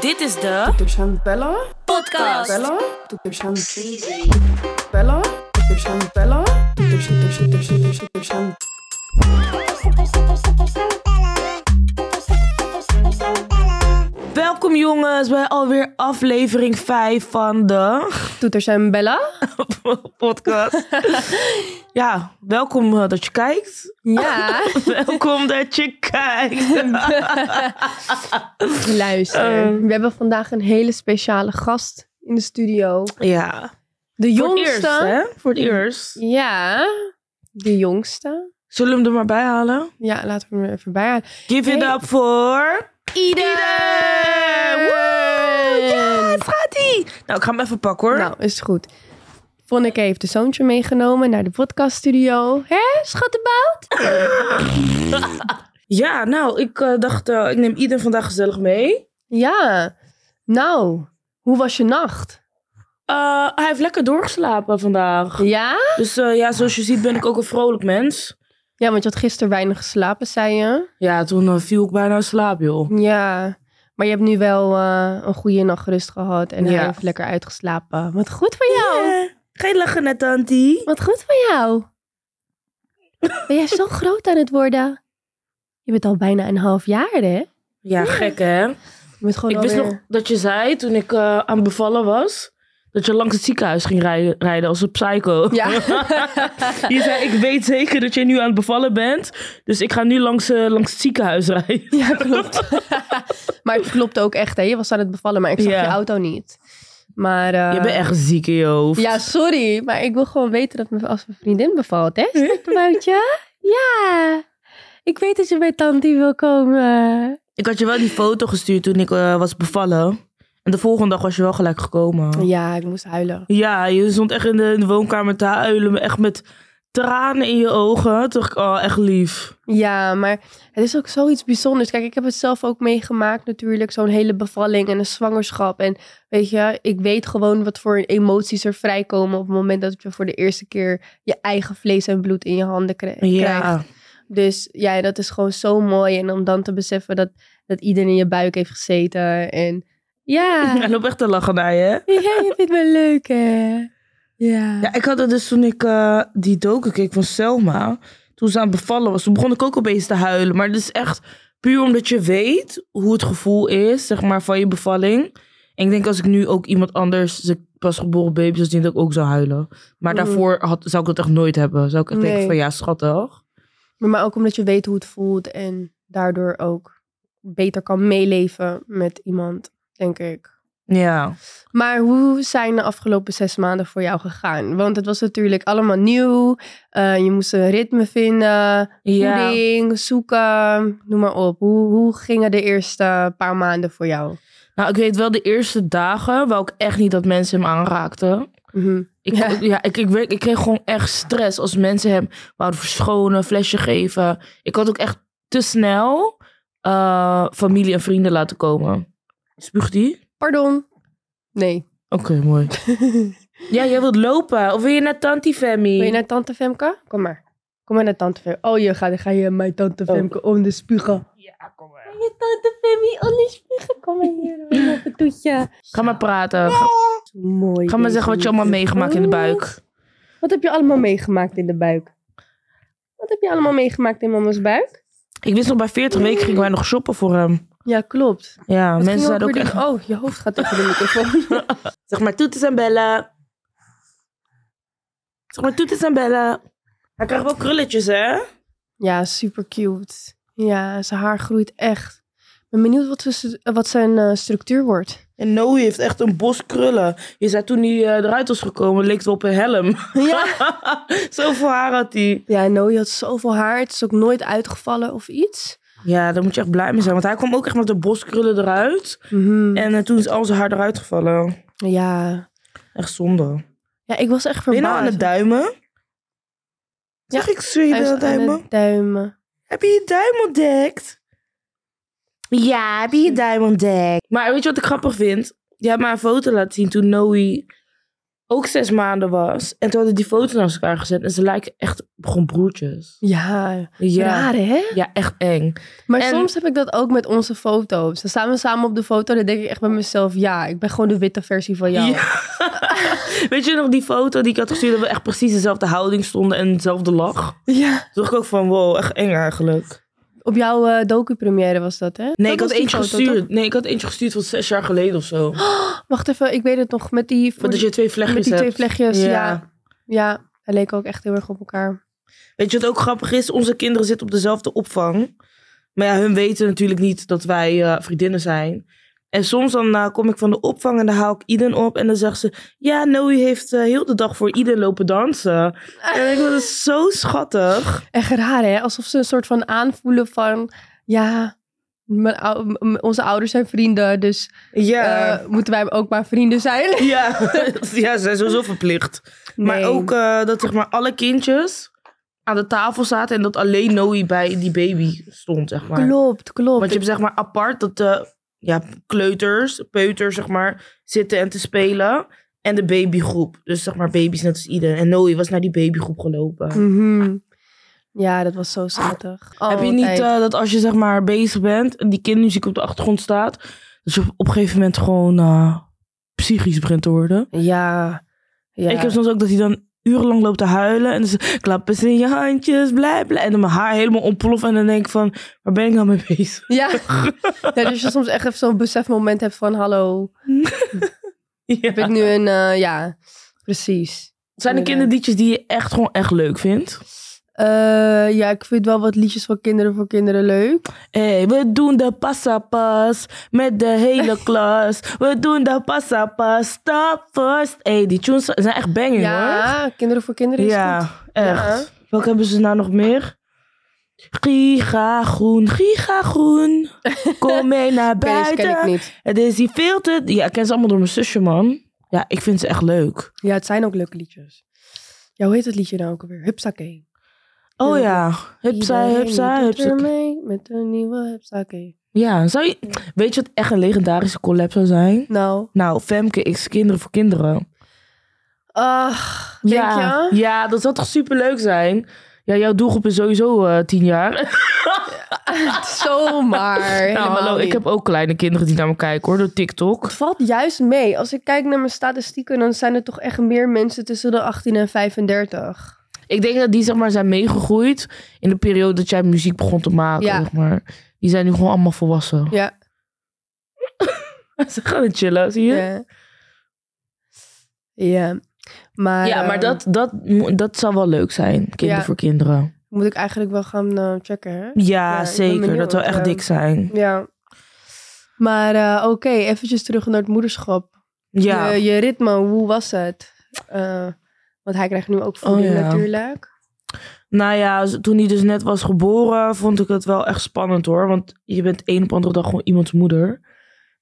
Dit is de Bella. podcast. Bella. Bella. Bella. Jongens bij alweer aflevering 5 van de Toeters en Bella. podcast. ja, welkom eh, dat je kijkt. Ja. welkom dat je kijkt. Luister. Ehm. We hebben vandaag een hele speciale gast in de studio. ja, De voor het jongste. eerst hè? Voor het eerst. Ja. De jongste. Zullen we hem er maar bij halen? Ja, laten we hem er even bij halen. Give it up voor... Ieder. Woe! Yes, gaat-ie! Nou, ik ga hem even pakken hoor. Nou, is goed. Vonneke heeft de zoontje meegenomen naar de podcaststudio. Hè, schattenbout? Ja, nou, ik eh, dacht, eh, ik neem iedereen vandaag gezellig mee. Ja. Nou, hoe was je nacht? Eh, hij heeft lekker doorgeslapen vandaag. Ja? Dus ja, zoals je ziet ben ik ook een vrolijk mens. Ja, want je had gisteren weinig geslapen, zei je. Ja, toen eh, viel ik bijna in slaap, joh. Ja. Maar je hebt nu wel eh, een goede nacht rust gehad en Ja. heeft lekker uitgeslapen. Wat goed voor jou. Je lachen net, Tanti? Wat goed voor jou. Ben jij zo groot aan het worden? Je bent al bijna een half jaar, hè? Ja, gek hè? Je bent gewoon Ik wist nog dat je zei, toen ik eh, aan het bevallen was... dat je langs het ziekenhuis ging rijden, rijden als een psycho. Ja. je zei, ik weet zeker dat je nu aan het bevallen bent... dus ik ga nu langs, eh, langs het ziekenhuis rijden. Ja, klopt. maar het klopt ook echt, hè? Je was aan het bevallen, maar ik zag Ja. je auto niet. Maar, eh, Je bent echt ziek in je hoofd. Ja, sorry, maar ik wil gewoon weten dat mijn, als mijn vriendin bevalt, hè? Snappenboutje? Ja. Ik weet dat je bij Tanti wil komen. Ik had je wel die foto gestuurd toen ik eh, was bevallen. En de volgende dag was je wel gelijk gekomen. Ja, ik moest huilen. Ja, je stond echt in de, in de woonkamer te huilen. Echt met tranen in je ogen. Ik, oh, echt lief. Ja, maar het is ook zoiets bijzonders. Kijk, ik heb het zelf ook meegemaakt natuurlijk. Zo'n hele bevalling en een zwangerschap. En weet je, ik weet gewoon wat voor emoties er vrijkomen... op het moment dat je voor de eerste keer je eigen vlees en bloed in je handen kri- krijgt. Ja. Dus ja, dat is gewoon zo mooi. En om dan te beseffen dat, dat iedereen in je buik heeft gezeten. En ja, Hij loopt echt te lachen naar je. hè? ja je vindt me leuk hè. Ja. Ja, ik had het dus toen ik eh, die docu keek van Selma. Toen ze aan het bevallen was. Toen begon ik ook opeens te huilen. Maar het is echt puur omdat je weet hoe het gevoel is, zeg maar, van je bevalling. En ik denk als ik nu ook iemand anders, dus ik pasgeboren baby, zou zien dat ik ook zou huilen. Maar Mhm. daarvoor had, zou ik dat echt nooit hebben. Zou ik echt denken van ja, schattig. Maar, maar ook omdat je weet hoe het voelt. En daardoor ook beter kan meeleven met iemand, denk ik. Ja. Maar hoe zijn de afgelopen zes maanden voor jou gegaan? Want het was natuurlijk allemaal nieuw. Eh, je moest een ritme vinden, Ja. voeding, zoeken, noem maar op. Hoe, hoe gingen de eerste paar maanden voor jou? Nou, ik weet wel de eerste dagen wou ik echt niet dat mensen hem aanraakten. Mhm. Ik, Ja. ja. ik, ik kreeg gewoon echt stress als mensen hem wouden verschonen, flesje geven. Ik had ook echt te snel eh, familie en vrienden laten komen. Spuugt die? Pardon? Nee. Oké, mooi. ja, jij wilt lopen. Of wil je naar Tanti Femi? Wil je naar tante Femke? Kom maar. Kom maar naar tante Femke. Oh, je gaat, ga je mijn tante Oh. Femke om de spugen. Ja, kom maar. Je tante Femi om de spugen. Kom maar hier. Op het toetje. Ga maar praten. Ga, mooi. ga maar zeggen wat je allemaal meegemaakt in de buik. Wat heb je allemaal meegemaakt in de buik? Wat heb je allemaal meegemaakt in mama's buik? Ik wist nog bij 40 weken gingen wij nog shoppen voor hem. Ja, klopt. Ja, mensen zeiden ook echt... Oh, je hoofd gaat tegen de microfoon. Zeg maar toetes en bellen. Zeg maar toetes en bellen. Hij krijgt wel krulletjes, hè? ja, super cute. Ja, zijn haar groeit echt. Ik ben benieuwd wat, wat zijn eh, structuur wordt. En Noe heeft echt een bos krullen. Je zei toen hij eh, eruit was gekomen, leek het op een helm. Ja. Zoveel haar had hij. Ja, Noe had zoveel haar. Het is ook nooit uitgevallen of iets. Ja, daar moet je echt blij mee zijn. Want hij kwam ook echt met de bos krullen eruit. Mhm. En eh, toen is al zijn haar eruit gevallen. Ja. Echt zonde. ja, ik was echt Ben je verbaasd. nou aan het duimen? Ja, Zeg ik aan duimen? duimen. Heb je je duim ontdekt? Ja, heb je je duim ontdekt? Maar weet je wat ik grappig vind? Je hebt mij een foto laten zien toen Noe ook zes maanden was. En toen hadden die foto's naast elkaar gezet. En ze lijken echt gewoon broertjes. Ja, Ja, raar hè? ja echt eng. Maar En- soms heb ik dat ook met onze foto's. Dan staan we samen op de foto. Dan denk ik echt bij mezelf, ja, ik ben gewoon de witte versie van jou. Ja. Weet je nog die foto die ik had gestuurd... dat we echt precies dezelfde houding stonden en dezelfde lach? Ja. Toen dacht ik ook van, wow, echt eng eigenlijk. Op jouw eh docu-première was dat, hè? Nee, Dat ik had eentje foto, gestuurd. toch? Nee, ik had eentje gestuurd van zes jaar geleden of zo. Wacht even, ik weet het nog. Met die, Want dat je twee vlechtjes met die twee vlechtjes, ja. Ja. ja. hij leek ook echt heel erg op elkaar. Weet je wat ook grappig is? Onze kinderen zitten op dezelfde opvang. Maar ja, hun weten natuurlijk niet dat wij eh, vriendinnen zijn. En soms dan eh, kom ik van de opvang en dan haal ik Iden op. En dan zegt ze, ja, Noe heeft eh, heel de dag voor Iden lopen dansen. En ik vind het zo schattig. Echt raar, hè? Alsof ze een soort van aanvoelen van... Ja, mijn onze ouders zijn vrienden, dus Ja, eh, moeten wij ook maar vrienden zijn? ja. ja ze zijn sowieso verplicht. Maar ook dat zeg maar alle kindjes aan de tafel zaten. En dat alleen Noe bij die baby stond, zeg maar. Klopt, klopt. Want je hebt zeg maar apart dat de ja, kleuters, peuters zeg maar, zitten en te spelen. En de babygroep. Dus zeg maar baby's net als iedereen. En Noe was naar die babygroep gelopen. Mhm. Ja, dat was zo schattig. Heb je niet Altijd. eh, dat als je zeg maar bezig bent en die kindermuziek op de achtergrond staat, dat je op, op een gegeven moment gewoon eh, psychisch begint te worden? Ja. ja. Ik heb soms ook dat hij dan urenlang loopt te huilen en ze klappen ze in je handjes, blij blij. En dan mijn haar helemaal ontploft en dan denk ik van, waar ben ik nou mee bezig? Ja. ja, dus je soms echt even zo'n besefmoment hebt van... Hallo, Ja. heb ik nu een... eh, ja, precies. Zijn er kinderliedjes die je echt gewoon echt leuk vindt? Eh, ja, ik vind wel wat liedjes van kinderen voor kinderen leuk. Hey, we doen de passapas met de hele klas. We doen de passapas, stop first. Hey, die tunes zijn echt banging hoor. Ja, kinderen voor kinderen is Ja, goed. echt. Ja. Welke hebben ze nou nog meer? Giga groen, giga groen. Kom mee naar deze ken ik buiten. niet. Het is hier veel te... Ja, ik ken ze allemaal door mijn zusje, man. Ja, ik vind ze echt leuk. Ja, het zijn ook leuke liedjes. Ja, hoe heet het liedje nou ook alweer? Hupsakee. Oh ja. Hupsa, hupsa, hupsa. mee met een nieuwe Hupsakee. Ja, zou je... Weet je wat echt een legendarische collab zou zijn? Nou, Nou, Femke X Kinderen voor Kinderen. ach, denk ja, je? ja, dat zou toch super leuk zijn? Ja, jouw doelgroep is sowieso eh, tien jaar. Zomaar. nou, hallo, ik heb ook kleine kinderen die naar me kijken hoor, door TikTok. Het valt juist mee. Als ik kijk naar mijn statistieken, dan zijn er toch echt meer mensen tussen de 18 en 35. Ik denk dat die zeg maar zijn meegegroeid in de periode dat jij muziek begon te maken. Ja. Zeg maar. Die zijn nu gewoon allemaal volwassen. Ja. Ze gaan het chillen, zie je? Ja, Ja. Ja. Maar, maar eh, dat, dat, dat zou wel leuk zijn. Kinderen Ja. voor kinderen. moet ik eigenlijk wel gaan eh, checken, hè? Ja, zeker. benieuwd, dat zou echt ja. dik zijn. Ja. Maar eh, oké, eventjes terug naar het moederschap. Ja. Je, je ritme, hoe was het? Eh, want hij krijgt nu ook voeding Oh, ja. natuurlijk. Nou ja, toen hij dus net was geboren, vond ik het wel echt spannend hoor. Want je bent een op andere dag gewoon iemands moeder.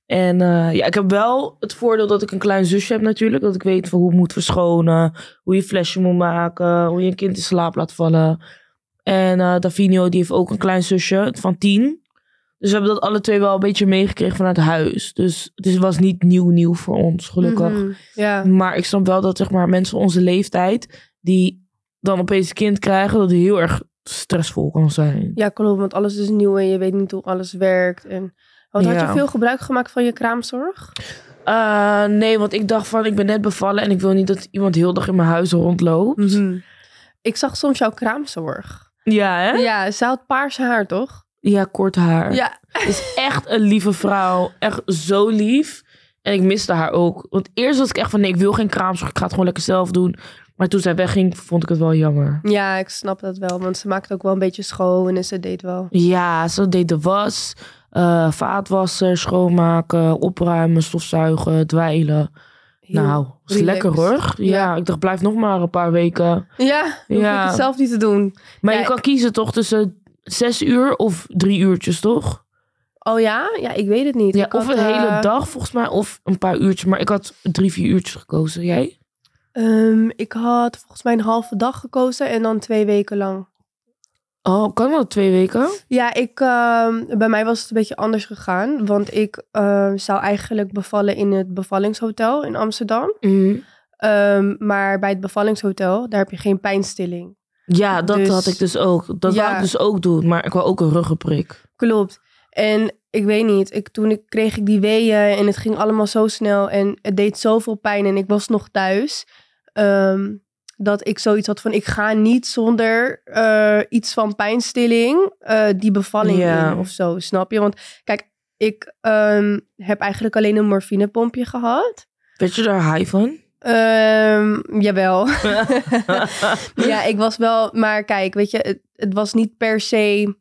En eh, ja, ik heb wel het voordeel dat ik een klein zusje heb natuurlijk. Dat ik weet van hoe het moet verschonen, hoe je flesje moet maken, hoe je een kind in slaap laat vallen. En eh Davinio die heeft ook een klein zusje van tien. Dus we hebben dat alle twee wel een beetje meegekregen vanuit huis. Dus het is- was niet nieuw nieuw voor ons, gelukkig. Mhm, Ja. Maar ik snap wel dat zeg maar, mensen onze leeftijd, die dan opeens een kind krijgen, dat heel erg stressvol kan zijn. ja, klopt, want alles is nieuw en je weet niet hoe alles werkt. En... Want had Ja. je veel gebruik gemaakt van je kraamzorg? Eh, nee, want ik dacht van, ik ben net bevallen en ik wil niet dat iemand heel dag in mijn huis rondloopt. Mhm. Ik zag soms jouw kraamzorg. Ja, hè? Ja. Ze had paars haar, toch? Kort haar. Ja. Is echt een lieve vrouw. Echt zo lief. En ik miste haar ook. Want eerst was ik echt van, nee, ik wil geen kraamzorg. Ik ga het gewoon lekker zelf doen. Maar toen zij wegging, vond ik het wel jammer. Ja, ik snap dat wel. Want ze maakte ook wel een beetje schoon en ze deed wel. Ja, ze deed de was, eh, vaatwassen, schoonmaken, opruimen, stofzuigen, dwijlen. Heel nou, is lekker hoor. Ja, Ja. ik dacht, blijf nog maar een paar weken. Ja, hoef Ja. ik het zelf niet te doen. Maar Ja, je kan kiezen toch tussen zes uur of drie uurtjes, toch? Oh ja? Ja, ik weet het niet. Ja, Ik of had, een hele eh, dag volgens mij, of een paar uurtjes. Maar ik had drie, vier uurtjes gekozen. Jij? ehm, ik had volgens mij een halve dag gekozen en dan twee weken lang. Oh, kan dat twee weken? Ja, ik, ehm, bij mij was het een beetje anders gegaan. Want ik eh, zou eigenlijk bevallen in het bevallingshotel in Amsterdam. Mhm. Ehm, maar bij het bevallingshotel, daar heb je geen pijnstilling. Ja, dat Dus- had ik dus ook. Dat Ja. wou ik dus ook doen. Maar ik wou ook een ruggenprik. Klopt. En ik weet niet, ik, toen ik, kreeg ik die weeën en het ging allemaal zo snel en het deed zoveel pijn en ik was nog thuis. ehm, dat ik zoiets had van, ik ga niet zonder eh, iets van pijnstilling eh, die bevalling in of zo, snap je? Want kijk, ik ehm, heb eigenlijk alleen een morfinepompje gehad. Weet je daar high van? Ehm, jawel. ja, ik was wel, maar kijk, weet je, het, het was niet per se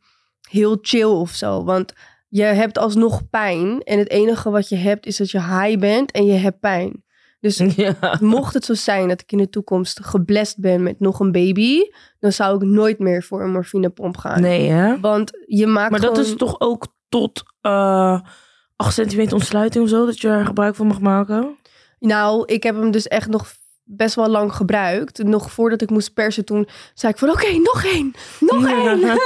heel chill of zo. Want je hebt alsnog pijn. En het enige wat je hebt is dat je high bent en je hebt pijn. Dus ja. mocht het zo zijn dat ik in de toekomst geblest ben met nog een baby, dan zou ik nooit meer voor een morfinepomp gaan. Nee, hè? Want je maakt Maar dat is toch ook tot eh 8 centimeter ontsluiting of zo, dat je er gebruik van mag maken? Nou, ik heb hem dus echt nog best wel lang gebruikt. Nog voordat ik moest persen, toen zei ik van oké, nog één, nog één.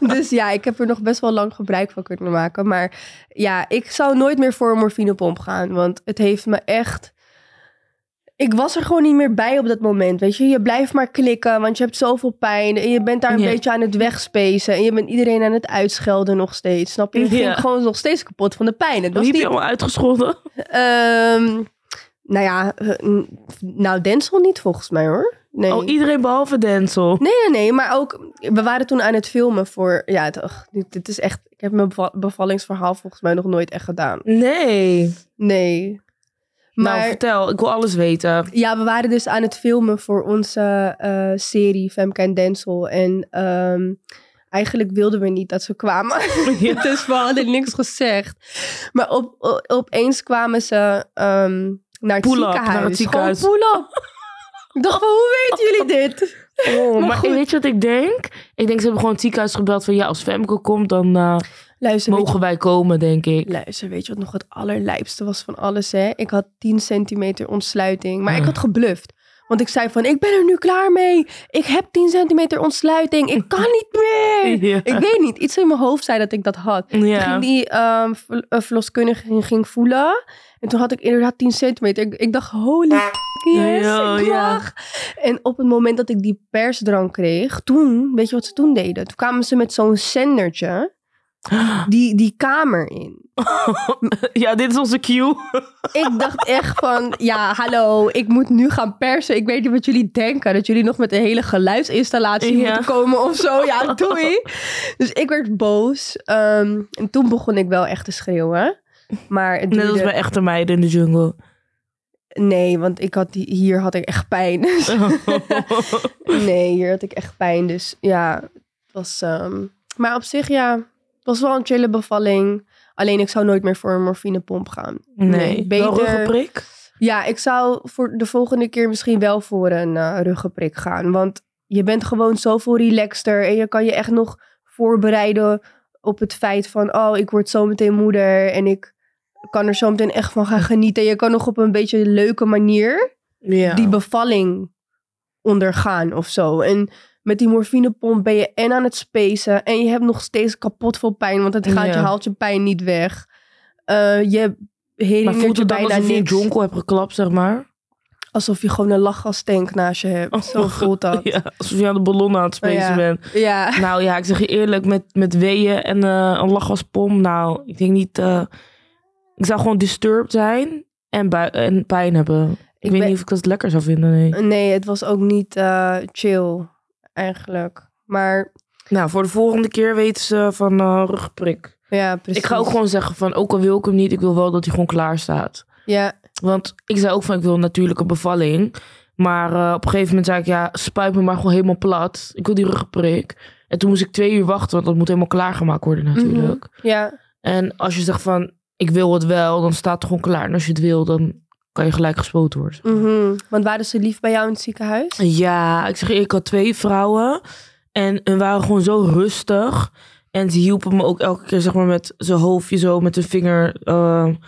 dus ja, ik heb er nog best wel lang gebruik van kunnen maken. Maar ja, ik zou nooit meer voor een morfinepomp gaan. Want het heeft me echt... Ik was er gewoon niet meer bij op dat moment, weet je. Je blijft maar klikken, want je hebt zoveel pijn. En je bent daar een beetje aan het wegspacen. En je bent iedereen aan het uitschelden nog steeds, snap je? Je ging gewoon nog steeds kapot van de pijn. Het was niet je allemaal uitgescholden? Ehm, nou ja, eh, nou Denzel niet volgens mij hoor. Nee. Oh, iedereen behalve Denzel. nee, nee, nee, maar ook, we waren toen aan het filmen voor, ja, het, ach, dit, is echt, ik heb mijn beva- bevallingsverhaal volgens mij nog nooit echt gedaan. Nee. Nee. Maar Nou, vertel. Ik wil alles weten. ja, we waren dus aan het filmen voor onze eh, serie Femke en Denzel en ehm, eigenlijk wilden we niet dat ze kwamen. Ja. dus we hadden niks gezegd. Maar op, o- opeens kwamen ze ehm, naar het Pull-up, ziekenhuis. naar het ziekenhuis. Gewoon. Ik dacht van, hoe weten jullie dit? Oh, maar weet je wat ik denk? Ik denk ze hebben gewoon het ziekenhuis gebeld van ja, als Femke komt, dan eh, Luister, mogen wij komen, denk ik. luister, weet je wat nog het allerlijpste was van alles? Hè? Ik had 10 centimeter ontsluiting, maar ik Ah. had gebluft. Want ik zei van, ik ben er nu klaar mee. Ik heb 10 centimeter ontsluiting. Ik kan niet meer. Ja. Ik weet niet, iets in mijn hoofd zei dat ik dat had. Toen ging die eh, verloskundige ging, voelen. En toen had ik inderdaad 10 centimeter. Ik, ik dacht, holy yes, Ja, ik ja. mag. En op het moment dat ik die persdrank kreeg, toen, weet je wat ze toen deden? Toen kwamen ze met zo'n zendertje die, die kamer in. Ja, dit is onze cue. Ik dacht echt van, ja, hallo, ik moet nu gaan persen. Ik weet niet wat jullie denken. Dat jullie nog met een hele geluidsinstallatie Ja. moeten komen of zo. Ja, doei. Dus ik werd boos. Ehm, en toen begon ik wel echt te schreeuwen. Maar het Net als duurde- bij echte meiden in de jungle. Nee, want ik had die, hier had ik echt pijn. Dus- nee, hier had ik echt pijn. Dus ja, het was... ehm, Maar op zich, ja, was wel een chille bevalling. Alleen ik zou nooit meer voor een morfinepomp gaan. Nee, beter... Wel ruggenprik? Ja, ik zou voor de volgende keer misschien wel voor een eh, ruggenprik gaan. Want je bent gewoon zoveel relaxter. En je kan je echt nog voorbereiden op het feit van... Oh, ik word zo meteen moeder. En ik kan er zo meteen echt van gaan genieten. Je kan nog op een beetje leuke manier Ja. die bevalling ondergaan of zo. En met die morfinepomp ben je en aan het spacen... en je hebt nog steeds kapot veel pijn... want het gaat, Ja. je haalt je pijn niet weg. Eh, je maar voelt je bijna alsof je een niks. jonkel hebt geklapt, zeg maar? Alsof je gewoon een lachgastank naast je hebt. Zo voelt dat. Ja, alsof je aan de ballon aan het spacen Oh, ja. bent. Ja. Nou ja, ik zeg je eerlijk, met, met weeën en eh, een lachgaspom, nou, ik denk niet... eh, ik zou gewoon disturbed zijn en, pijn hebben. Ik, Ik weet ben- niet of ik dat lekker zou vinden, nee. Nee, het was ook niet chill, eigenlijk. Maar Nou, voor de volgende keer weten ze van eh rugprik. ja, precies. Ik ga ook gewoon zeggen van, ook al wil ik hem niet, ik wil wel dat hij gewoon klaar staat. Ja, Want ik zei ook van, ik wil een natuurlijke bevalling. Maar eh, op een gegeven moment zei ik, ja, spuit me maar gewoon helemaal plat. Ik wil die rugprik. En toen moest ik twee uur wachten, want dat moet helemaal klaargemaakt worden natuurlijk. ja, En als je zegt van, ik wil het wel, dan staat het gewoon klaar. En als je het wil, dan kan je gelijk gespoten worden. mhm. Want waren ze lief bij jou in het ziekenhuis? Ja, ik zeg ik had twee vrouwen. En hun waren gewoon zo rustig. En ze hielpen me ook elke keer zeg maar, met zijn hoofdje zo, met de vinger eh, een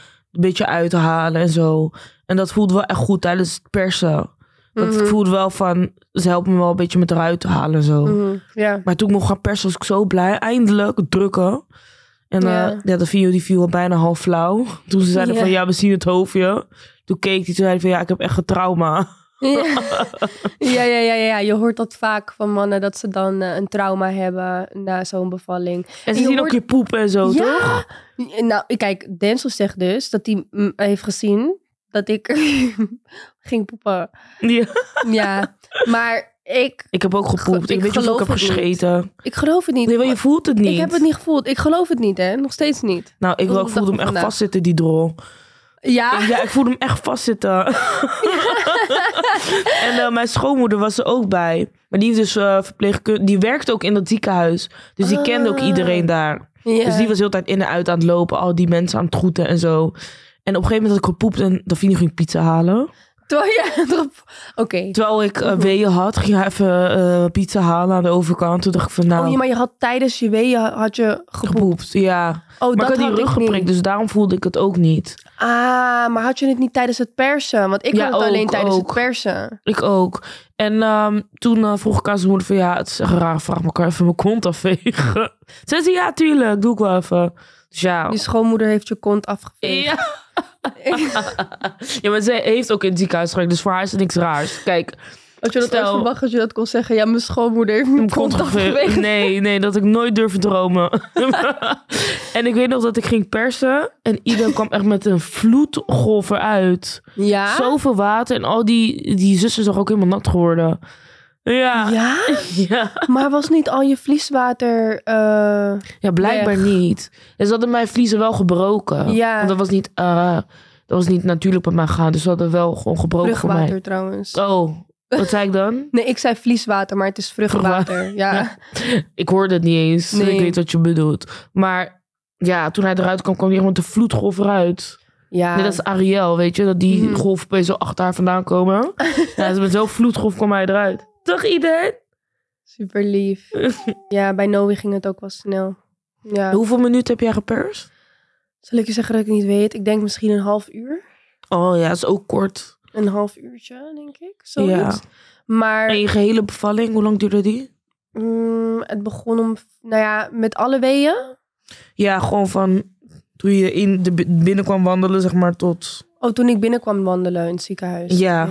beetje uit te halen en zo. En dat voelde wel echt goed tijdens het persen. Dat Mhm. voelde wel van, ze helpen me wel een beetje met eruit te halen en zo. Ja. Maar toen ik mocht gaan persen was ik zo blij. Eindelijk drukken. En Ja. ja, ja de video die viel al bijna half flauw. Toen ze zeiden Ja. van ja, we zien het hoofdje. Toen keek hij, toen zei hij van ja, ik heb echt een trauma. Ja. ja, ja, ja, ja. Je hoort dat vaak van mannen dat ze dan eh, een trauma hebben na zo'n bevalling. En ze zien ook je poep en zo, toch? Nou, kijk, Denzel zegt dus dat hij mm, heeft gezien dat ik ging poepen. Ja. Ja, maar ik, Ik heb ook gepoept. Ik Ik, weet niet of ik heb niet. gescheten. ik geloof het niet. Nee, maar je voelt het niet. Ik heb het niet gevoeld. Ik geloof het niet, hè. Nog steeds niet. Nou, ik, wel, ik voelde hem echt vastzitten, die drol. Ja? Ja, ik voelde hem echt vastzitten. en eh, mijn schoonmoeder was er ook bij. Maar die, is dus, eh verpleegkundige, die werkte ook in dat ziekenhuis. Dus die kende ook Ah. iedereen daar. ja. Dus die was heel tijd in en uit aan het lopen. Al die mensen aan het groeten en zo. En op een gegeven moment had ik gepoept en Davine ging pizza halen. Terwijl je erop... Oké. Terwijl ik eh, weeën had, ging hij even eh, pizza halen aan de overkant. Toen dacht ik van nou, Oh, ja, maar je had tijdens je weeën had je gepoept. gepoept. Ja, Oh, maar dat ik had die rug geprikt, dus daarom voelde ik het ook niet. Ah, maar had je het niet tijdens het persen? Want ik Ja, had het alleen tijdens ook. het persen. Ik ook. En ehm, toen eh, vroeg ik aan zijn moeder van ja, het is echt rare vraag, maar kan even mijn kont afvegen? Zei ze ja, tuurlijk, doe ik wel even. Dus ja. Je schoonmoeder heeft je kont afgeveegd. Ja. ja, maar zij heeft ook in het ziekenhuis gewerkt, dus voor haar is het niks raars. Kijk, Had je dat Stel- verwacht als je dat kon zeggen? Ja, mijn schoonmoeder heeft mijn kont. Nee, nee, dat ik nooit durfde dromen. en ik weet nog dat ik ging persen en ieder kwam echt met een vloedgolf eruit. Ja? Zoveel water en al die, die zussen zijn ook helemaal nat geworden. Ja. Ja? Ja. Maar was niet al je vlieswater... eh, Ja, blijkbaar Weg. niet. Ze hadden mijn vliezen wel gebroken. Ja. Want dat was niet, eh, dat was niet natuurlijk bij mij gegaan. Dus ze hadden wel gewoon gebroken voor mij. vruchtwater trouwens. Oh, wat zei ik dan? Nee, ik zei vlieswater, maar het is vruchtwater. Ja. Ja. Ik hoorde het niet eens. Nee. Ik weet wat je bedoelt. Maar ja, toen hij eruit kwam, kwam hij gewoon de vloedgolf eruit. Ja. Nee, dat is Ariel, weet je? Dat die golven opeens zo achter haar vandaan komen. ja, dus met zo'n vloedgolf kwam hij eruit. Dag iedereen. Super lief. ja, bij Noe ging het ook wel snel. Ja. Hoeveel minuten heb jij geperst? Zal ik je zeggen dat ik het niet weet? Ik denk misschien een half uur. Oh ja, dat is ook kort. Een half uurtje, denk ik. Zoiets. Ja. Maar En je gehele bevalling, hoe lang duurde die? mm, het begon om, nou ja, met alle weeën. Ja, gewoon van toen je in de bi- binnenkwam wandelen, zeg maar, tot... Oh, toen ik binnenkwam wandelen in het ziekenhuis. Ja.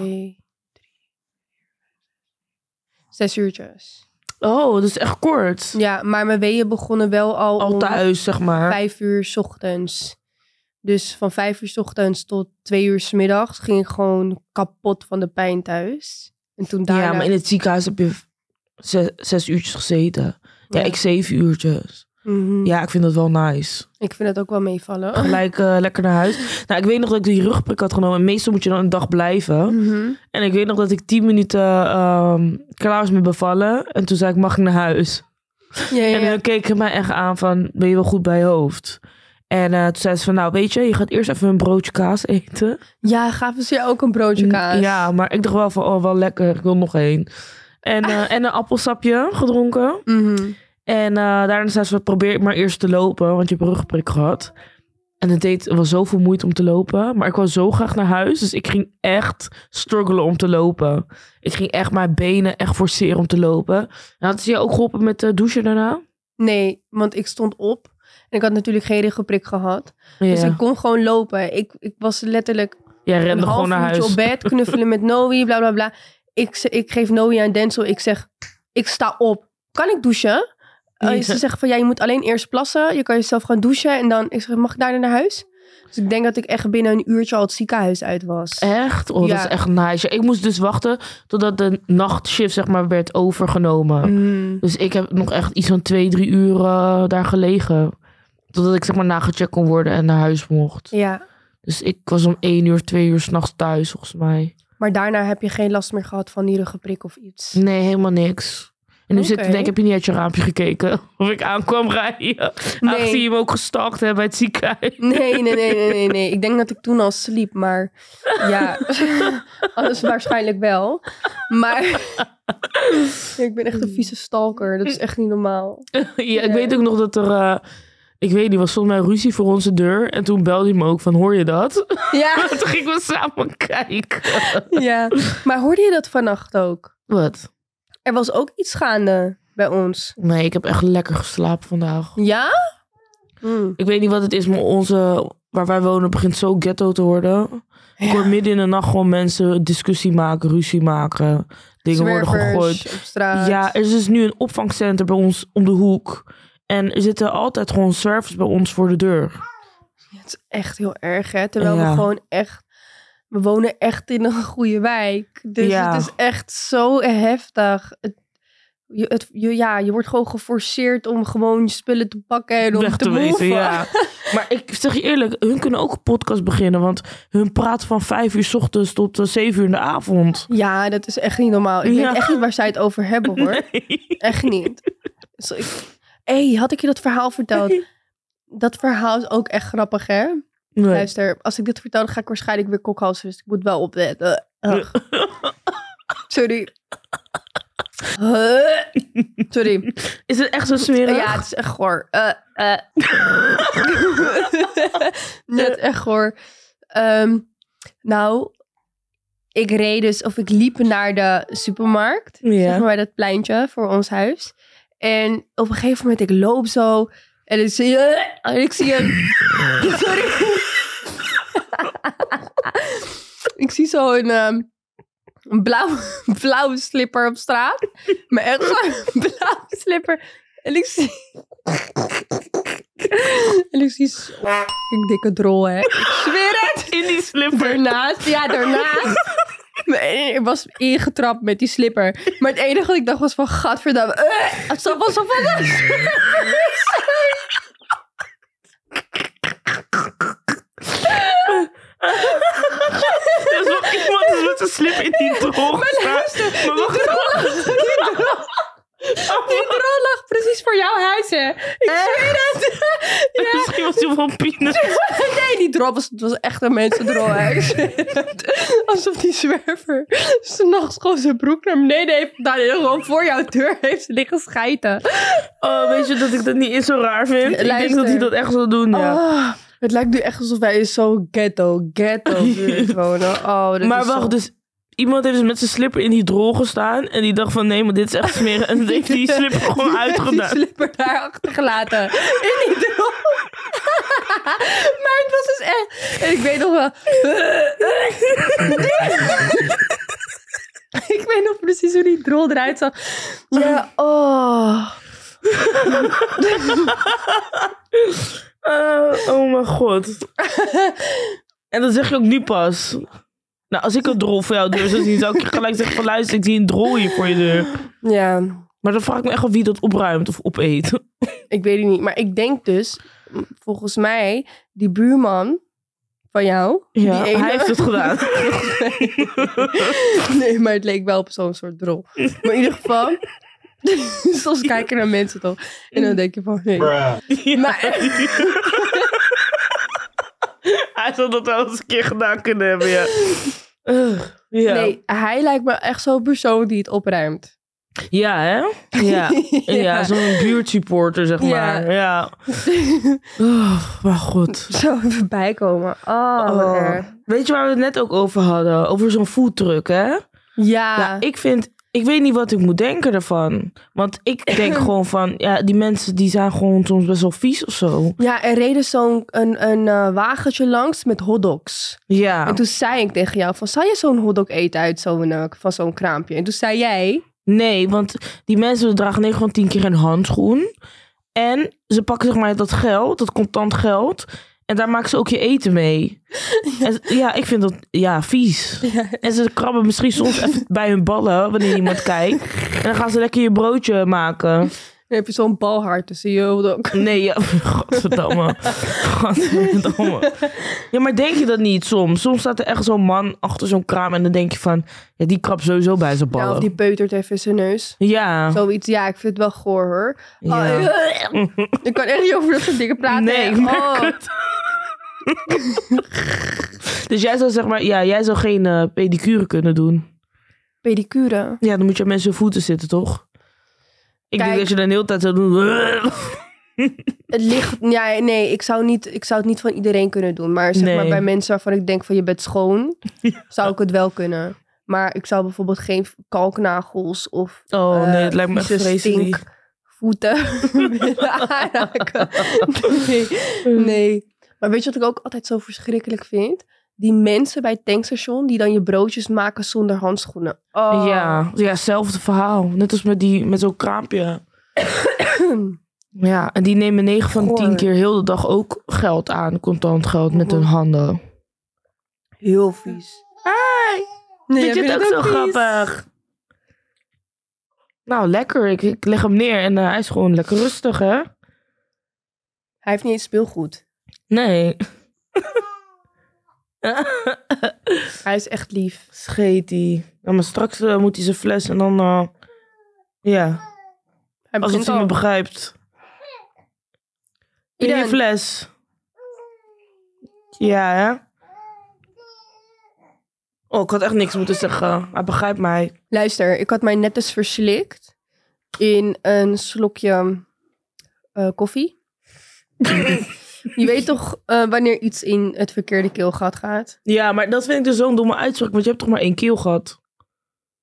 Zes uurtjes. Oh, dat is echt kort. Ja, maar mijn weeën begonnen wel al, Al om thuis, zeg maar. vijf uur 's ochtends. Dus van vijf uur 's ochtends tot twee uur 's middags ging ik gewoon kapot van de pijn thuis. En toen daarna... Ja, maar in het ziekenhuis heb je zes, zes uurtjes gezeten. Ja, Ja. ik zeven uurtjes. Mhm. Ja, ik vind dat wel nice. Ik vind het ook wel meevallen. Gelijk eh, lekker naar huis. Nou, ik weet nog dat ik die rugprik had genomen. En meestal moet je dan een dag blijven. Mhm. En ik weet nog dat ik tien minuten ehm, klaar was met bevallen. En toen zei ik, mag ik naar huis? Ja, ja, En dan keek hij mij echt aan van, ben je wel goed bij je hoofd? En eh, toen zei ze van, nou weet je, je gaat eerst even een broodje kaas eten. ja, gaven ze je ook een broodje kaas? Ja, maar ik dacht wel van, oh wel lekker, ik wil nog één. En, eh, en een appelsapje gedronken. Mhm. En eh, daarna zei ze, probeer maar eerst te lopen, want je hebt een rugprik gehad. En het deed wel zoveel moeite om te lopen. Maar ik wou zo graag naar huis. Dus ik ging echt struggelen om te lopen. Ik ging echt mijn benen echt forceren om te lopen. En had ze je ook geholpen met de douchen daarna? Nee, want ik stond op. En ik had natuurlijk geen riggeprik gehad. Ja. Dus ik kon gewoon lopen. Ik, ik was letterlijk Jij een rende half gewoon naar huis. op bed, knuffelen met Noe, bla bla bla. Ik, ik geef Noe aan Denzel. Ik zeg, ik sta op. Kan ik douchen? Eh, Ja. Ze zeggen van, ja, je moet alleen eerst plassen. Je kan jezelf gaan douchen. En dan, ik zeg, mag ik daar naar huis? Dus ik denk dat ik echt binnen een uurtje al het ziekenhuis uit was. Echt? Oh, Ja. dat is echt nice. Ik moest dus wachten totdat de nachtshift zeg maar werd overgenomen. Mm. Dus ik heb nog echt iets van twee, drie uur eh, daar gelegen. Totdat ik zeg maar nagecheckt kon worden en naar huis mocht. Ja, Dus ik was om één uur, twee uur s'nachts thuis volgens mij. maar daarna heb je geen last meer gehad van die ruggeprik of iets. Nee, helemaal niks. En nu zit Oké. ik denk, heb je niet uit je raampje gekeken of ik aankwam rijden. Nee. Aangezien je me ook gestalkt hebt bij het ziekenhuis. Nee, nee, nee, nee, nee. Ik denk dat ik toen al sliep, maar ja, alles waarschijnlijk wel. Maar ik ben echt een vieze stalker. Dat is echt niet normaal. ja, ik weet ook nog dat er... eh, ik weet niet, was volgens mij ruzie voor onze deur. En toen belde hij me ook van, hoor je dat? Ja, toen gingen we samen kijken. ja. Maar hoorde je dat vannacht ook? Wat? Er was ook iets gaande bij ons. Nee, ik heb echt lekker geslapen vandaag. Ja? Mm. Ik weet niet wat het is, maar onze waar wij wonen begint zo ghetto te worden. Ik hoor midden in de nacht gewoon mensen discussie maken, ruzie maken. Dingen worden gegooid. op straat. Ja, er is dus nu een opvangcentrum bij ons om de hoek. En er zitten altijd gewoon zwervers bij ons voor de deur. Het is echt heel erg, hè? Terwijl Ja. we gewoon echt... We wonen echt in een goede wijk. Dus Ja. het is echt zo heftig. Het, je, het, je, ja, je wordt gewoon geforceerd om gewoon spullen te pakken en om Weg te te ja. Maar ik zeg je eerlijk, hun kunnen ook een podcast beginnen. Want hun praten van vijf uur 's ochtends tot eh, zeven uur in de avond. Ja, dat is echt niet normaal. Ik Ja. weet echt niet waar zij het over hebben, hoor. Echt niet. Ik- hey, had ik je dat verhaal verteld? Dat verhaal is ook echt grappig, hè? Nee. Luister, als ik dit vertel, dan ga ik waarschijnlijk weer kokhalsen. Dus ik moet wel opletten. Ugh. Sorry. Huh. Sorry. Is het echt zo smerig? Ja, het is echt goor. Eh, eh. Net echt goor. Ehm, nou, ik reed dus, of ik liep naar de supermarkt. Zeg maar bij dat pleintje voor ons huis. En op een gegeven moment, ik loop zo. En ik zie je. En ik zie een. Sorry. Ik zie zo een. ehm, een blauwe, blauwe slipper op straat. Maar echt zo'n blauwe slipper. En ik zie... en ik zie fucking dikke drol, hè. Ik zweer het. In die slipper. Daarnaast, ja, daarnaast. Ik was ingetrapt met die slipper. Maar het enige wat ik dacht was van, gadverdamme. Uh, het was zo van... Dus nog iemand is met zijn slip in die droog gestaan. Maar wacht Die drol lag precies voor jouw huis, hè. Ik zweer het. Ja. Misschien was hij van penis. Nee, die drol was, het was echt een. Ik het. Alsof die zwerver s'nachts gewoon zijn broek naar beneden heeft gedaan. En gewoon voor jouw deur heeft liggen schijten. Oh, weet je dat ik dat niet eens zo raar vind? Ik denk Luister. dat hij dat echt zou doen, ja. Oh, het lijkt nu echt alsof wij in zo'n ghetto, ghetto wonen. Oh, maar is wacht, zo- dus iemand heeft dus met zijn slipper in die drol gestaan. En die dacht van, nee, maar dit is echt smeren. En dan heeft die slipper gewoon Die uitgedaan. slipper daar achtergelaten. In die drol. maar het was dus echt... En ik weet nog wel... ik weet nog precies hoe die drol eruit zag. Ja, oh. Eh, oh mijn god. en dat zeg je ook nu pas. Nou, als ik een drol voor jouw deur zou zien, zou ik je gelijk zeggen van luister, ik zie een drol hier voor je deur. Ja, Maar dan vraag ik me echt af wie dat opruimt of opeet. ik weet het niet. Maar ik denk dus, volgens mij, die buurman van jou... Ja, die ene- hij heeft het gedaan. nee, maar het leek wel op zo'n soort drol. Maar in ieder geval... Soms kijken naar mensen toch. En dan denk je van... Nee. Ja. Maar- hij zou dat wel eens een keer gedaan kunnen hebben, ja. Ugh, ja. Nee, hij lijkt me echt zo'n persoon die het opruimt. Ja, hè? Ja. Ja, zo'n buurtsupporter, zeg maar. Ja. Oh, maar goed. Zo even bijkomen. Oh, Oh. Weet je waar we het net ook over hadden? Over zo'n foodtruck, hè? Ja. Ja, ik vind... Ik weet niet wat ik moet denken ervan. Want ik denk gewoon van... Ja, die mensen die zijn gewoon soms best wel vies of zo. Ja, er reden zo'n een, een eh, wagentje langs met hotdogs. Ja. En toen zei ik tegen jou van, zou je zo'n hotdog eten uit zo'n, eh, van zo'n kraampje? En toen zei jij, Nee, want die mensen dragen 9 van 10 keer een handschoen. En ze pakken zeg maar dat geld, dat contant geld. En daar maken ze ook je eten mee. En, ja, ik vind dat ja, vies. En ze krabben misschien soms even bij hun ballen wanneer iemand kijkt. En dan gaan ze lekker je broodje maken. Dan heb je zo'n balhart tussen je hotdog. Nee, ja, godverdamme. Godverdamme. Ja, maar denk je dat niet soms? Soms staat er echt zo'n man achter zo'n kraam en dan denk je van... Ja, die krabt sowieso bij zijn Ja, ballen. of die peutert even zijn neus. Ja. Zoiets, ja, ik vind het wel goor hoor. Ja. Oh, ik kan echt niet over dat soort dingen praten. Nee, ik merk oh. het. dus jij zou zeg maar, ja, jij zou geen eh, pedicure kunnen doen. Pedicure. Ja, dan moet je aan mensen voeten zitten, toch? Ik Kijk. denk dat je dan de hele tijd zou doen. Het ligt, ja, nee, ik zou, niet, ik zou het niet van iedereen kunnen doen. Maar zeg Nee. maar bij mensen waarvan ik denk van je bent schoon, zou ik het wel kunnen. Maar ik zou bijvoorbeeld geen kalknagels of Oh nee, eh, het lijkt me echt vreselijk. willen aanraken. Nee, nee. Maar weet je wat ik ook altijd zo verschrikkelijk vind? Die mensen bij het tankstation die dan je broodjes maken zonder handschoenen. Oh. Ja, ja, hetzelfde verhaal. Net als met, die, met zo'n kraampje. Ja, en die nemen 9 van de 10 Goor. keer heel de dag ook geld aan, contant geld, met hun handen. Heel vies. Hey, Nee, vind je het ook zo grappig? Nou, lekker. Ik, ik leg hem neer en eh, hij is gewoon lekker rustig, hè? Hij heeft niet eens speelgoed. Nee. Hij is echt lief. Scheet. Ja, maar straks eh, moet hij zijn fles en dan... eh, ja, Hij als begint hij me begrijpt. In je fles. Ja, hè? Oh, ik had echt niks moeten zeggen. Hij begrijpt mij. Luister, ik had mij net eens verslikt in een slokje eh, koffie. je weet toch eh, wanneer iets in het verkeerde keelgat gaat? Ja, maar dat vind ik dus zo'n domme uitspraak. Want je hebt toch maar één keel gehad?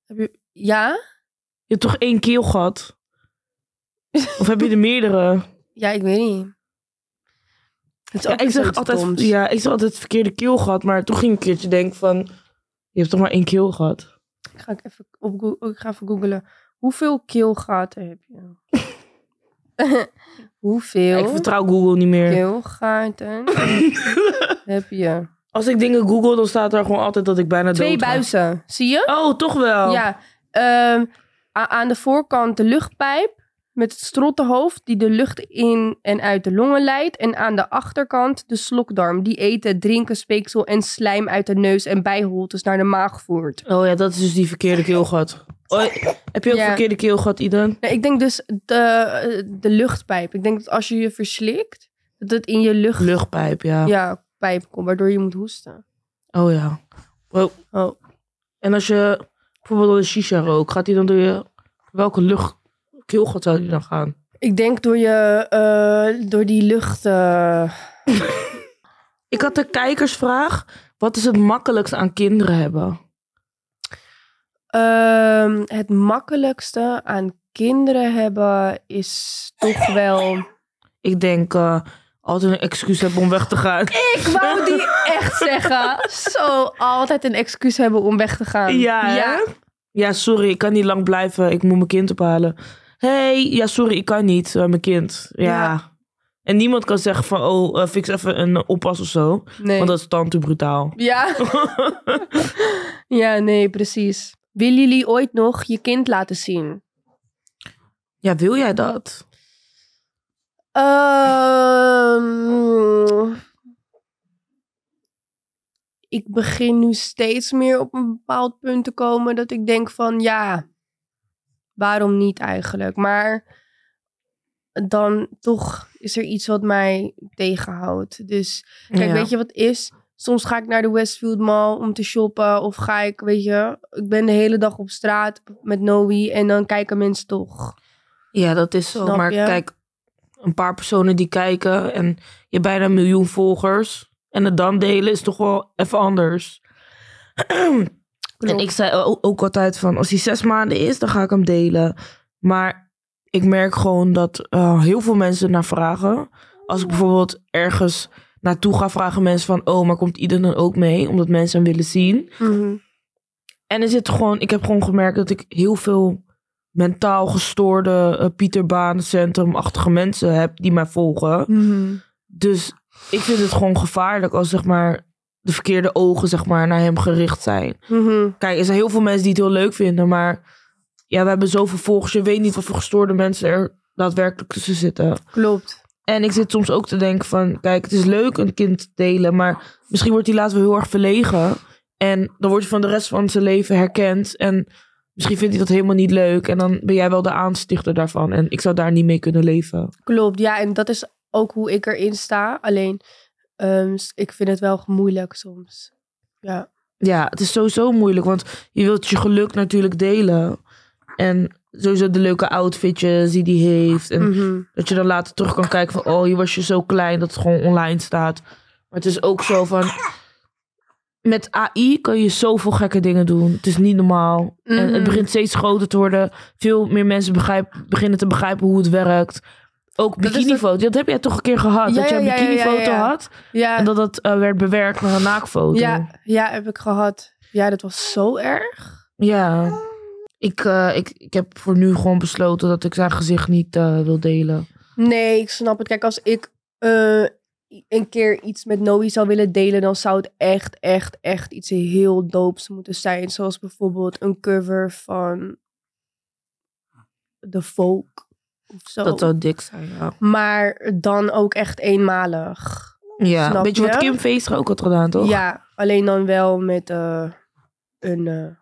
Heb je... Ja? Je hebt toch één keel gehad? Of heb je er meerdere? Ja, ik weet niet. Het Ja, ik zeg altijd, doms. ja, ik zeg altijd het verkeerde keel gehad. Maar toen ging ik een keertje denken van... Je hebt toch maar één keel gehad? Ga ik, even op ik ga even googlen. Hoeveel keelgaten heb je? Hoeveel ik vertrouw Google niet meer. keelgaten heb je? Als ik dingen google, dan staat er gewoon altijd dat ik bijna Twee dood ga. buizen, zie je? Oh, toch wel? Ja, ehm, a- aan de voorkant de luchtpijp met het strottenhoofd die de lucht in en uit de longen leidt. En aan de achterkant de slokdarm die eten, drinken, speeksel en slijm uit de neus en bijholtes naar de maag voert. Oh ja, dat is dus die verkeerde keelgat. Oh, heb je ook Ja. verkeerde keelgat, Iden? Nee, ik denk dus de, de luchtpijp. Ik denk dat als je je verslikt, dat het in je lucht, Luchtpijp, ja. ja, pijp komt, waardoor je moet hoesten. Oh ja. Oh. Oh. En als je bijvoorbeeld een shisha rookt, gaat die dan door je... Welke lucht... Keelgat zou die dan gaan? Ik denk door, je, eh, door die lucht... eh, Ik had de kijkersvraag. Wat is het makkelijkst aan kinderen hebben? Ehm, het makkelijkste aan kinderen hebben is toch wel. Ik denk eh, altijd een excuus hebben om weg te gaan. Ik wou die echt zeggen. Zo, altijd een excuus hebben om weg te gaan. Ja, hè? Ja, sorry, ik kan niet lang blijven. Ik moet mijn kind ophalen. hey, ja, sorry, ik kan niet. eh, mijn kind. Ja. Ja. En niemand kan zeggen van, oh, eh, fix even een oppas of zo. Nee. Want dat is dan te brutaal. Ja. ja, nee, precies. Willen jullie ooit nog je kind laten zien? ja, wil jij dat? Ehm, ik begin nu steeds meer op een bepaald punt te komen dat ik denk van ja, waarom niet eigenlijk? Maar dan toch is er iets wat mij tegenhoudt. Dus kijk, Ja. weet je wat is? Soms ga ik naar de Westfield Mall om te shoppen. Of ga ik, weet je, ik ben de hele dag op straat met Noe. En dan kijken mensen toch. Ja, dat is zo. Snap maar je? kijk, een paar personen die kijken en je hebt bijna een miljoen volgers. En het dan delen is toch wel even anders. En ik zei ook altijd van, als hij zes maanden is, dan ga ik hem delen. Maar ik merk gewoon dat eh, heel veel mensen naar vragen. Als ik bijvoorbeeld ergens naartoe ga, vragen mensen van, oh, maar komt ieder dan ook mee? Omdat mensen hem willen zien. Mhm. En er zit gewoon, ik heb gewoon gemerkt dat ik heel veel mentaal gestoorde uh, Pieter Baan centrumachtige mensen heb die mij volgen. Mhm. Dus ik vind het gewoon gevaarlijk als zeg maar de verkeerde ogen zeg maar naar hem gericht zijn. Mhm. Kijk, er zijn heel veel mensen die het heel leuk vinden, maar ja, we hebben zoveel volgers. Je weet niet wat voor gestoorde mensen er daadwerkelijk tussen zitten. Klopt. En ik zit soms ook te denken van, kijk, het is leuk een kind te delen, maar misschien wordt hij later wel heel erg verlegen. En dan wordt hij van de rest van zijn leven herkend. En misschien vindt hij dat helemaal niet leuk. En dan ben jij wel de aanstichter daarvan. En ik zou daar niet mee kunnen leven. Klopt, ja. En dat is ook hoe ik erin sta. Alleen, ehm, ik vind het wel moeilijk soms. Ja. Ja, het is sowieso moeilijk, want je wilt je geluk natuurlijk delen. En sowieso de leuke outfitjes die die heeft. En Mhm. dat je dan later terug kan kijken van... oh, je was je zo klein dat het gewoon online staat. Maar het is ook zo van... Met AI kan je zoveel gekke dingen doen. Het is niet normaal. En het Mhm. begint steeds groter te worden. Veel meer mensen begrijp, beginnen te begrijpen hoe het werkt. Ook Dat bikinifoto. Dat heb jij toch een keer gehad? Ja, dat je een bikinifoto ja, ja. had Ja, en dat dat eh, werd bewerkt naar een naakfoto. ja, ja, heb ik gehad. Ja, dat was zo erg. Ja. Ik, eh, ik, ik heb voor nu gewoon besloten dat ik zijn gezicht niet eh, wil delen. Nee, ik snap het. Kijk, als ik eh, een keer iets met Noe zou willen delen, dan zou het echt, echt, echt iets heel doops moeten zijn. Zoals bijvoorbeeld een cover van The Folk of zo. Dat zou dik zijn, ja. Maar dan ook echt eenmalig. Ja, Snap weet je wat? Kim Feestra ook had gedaan, toch? Ja, alleen dan wel met eh, een...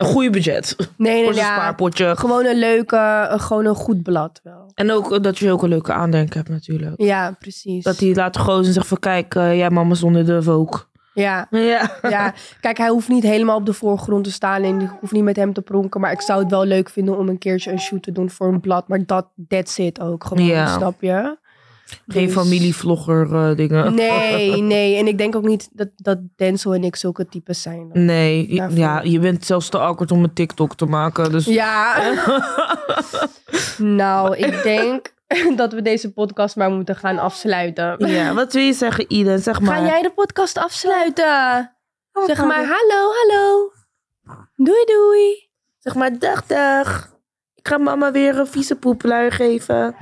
eh, Een goede budget. nee, nee, Voor zijn ja. spaarpotje. Gewoon een leuke, een- gewoon een goed blad wel. En ook eh, dat je ook een leuke aandenken hebt natuurlijk. Ja, precies. Dat hij laat gozen en zegt van kijk, eh, jij mama zonder de Vogue. Ja, Ja. ja, kijk, hij hoeft niet helemaal op de voorgrond te staan en ik hoef niet met hem te pronken. Maar ik zou het wel leuk vinden om een keertje een shoot te doen voor een blad. Maar dat, that's it ook gewoon, Ja. snap je? Geen Dus- familievlogger eh, dingen. Nee, nee. En ik denk ook niet dat, dat Denzel en ik zulke types zijn. Nee, Daarvoor. ja, je bent zelfs te awkward om een TikTok te maken. Dus Ja. nou, ik denk dat we deze podcast maar moeten gaan afsluiten. ja, wat wil je zeggen, Iden? Zeg maar. Ga jij de podcast afsluiten? Zeg ga maar hallo, hallo. Doei, doei. Zeg maar dag, dag. Ik ga mama weer een vieze poeplui geven.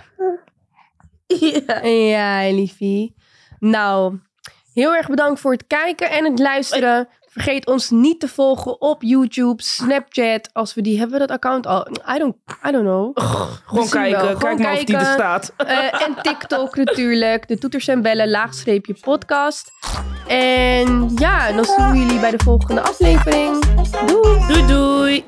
Ja. Ja, liefie. Nou, heel erg bedankt voor het kijken en het luisteren. Vergeet ons niet te volgen op YouTube, Snapchat. Als we die hebben, we dat account al. I don't, I don't know. Gewoon kijken. Gewoon Kijk maar of die er staat. Eh, en TikTok natuurlijk. De toeters en bellen, laagstreepje podcast. En ja, dan zien we jullie bij de volgende aflevering. Doei! Doei doei.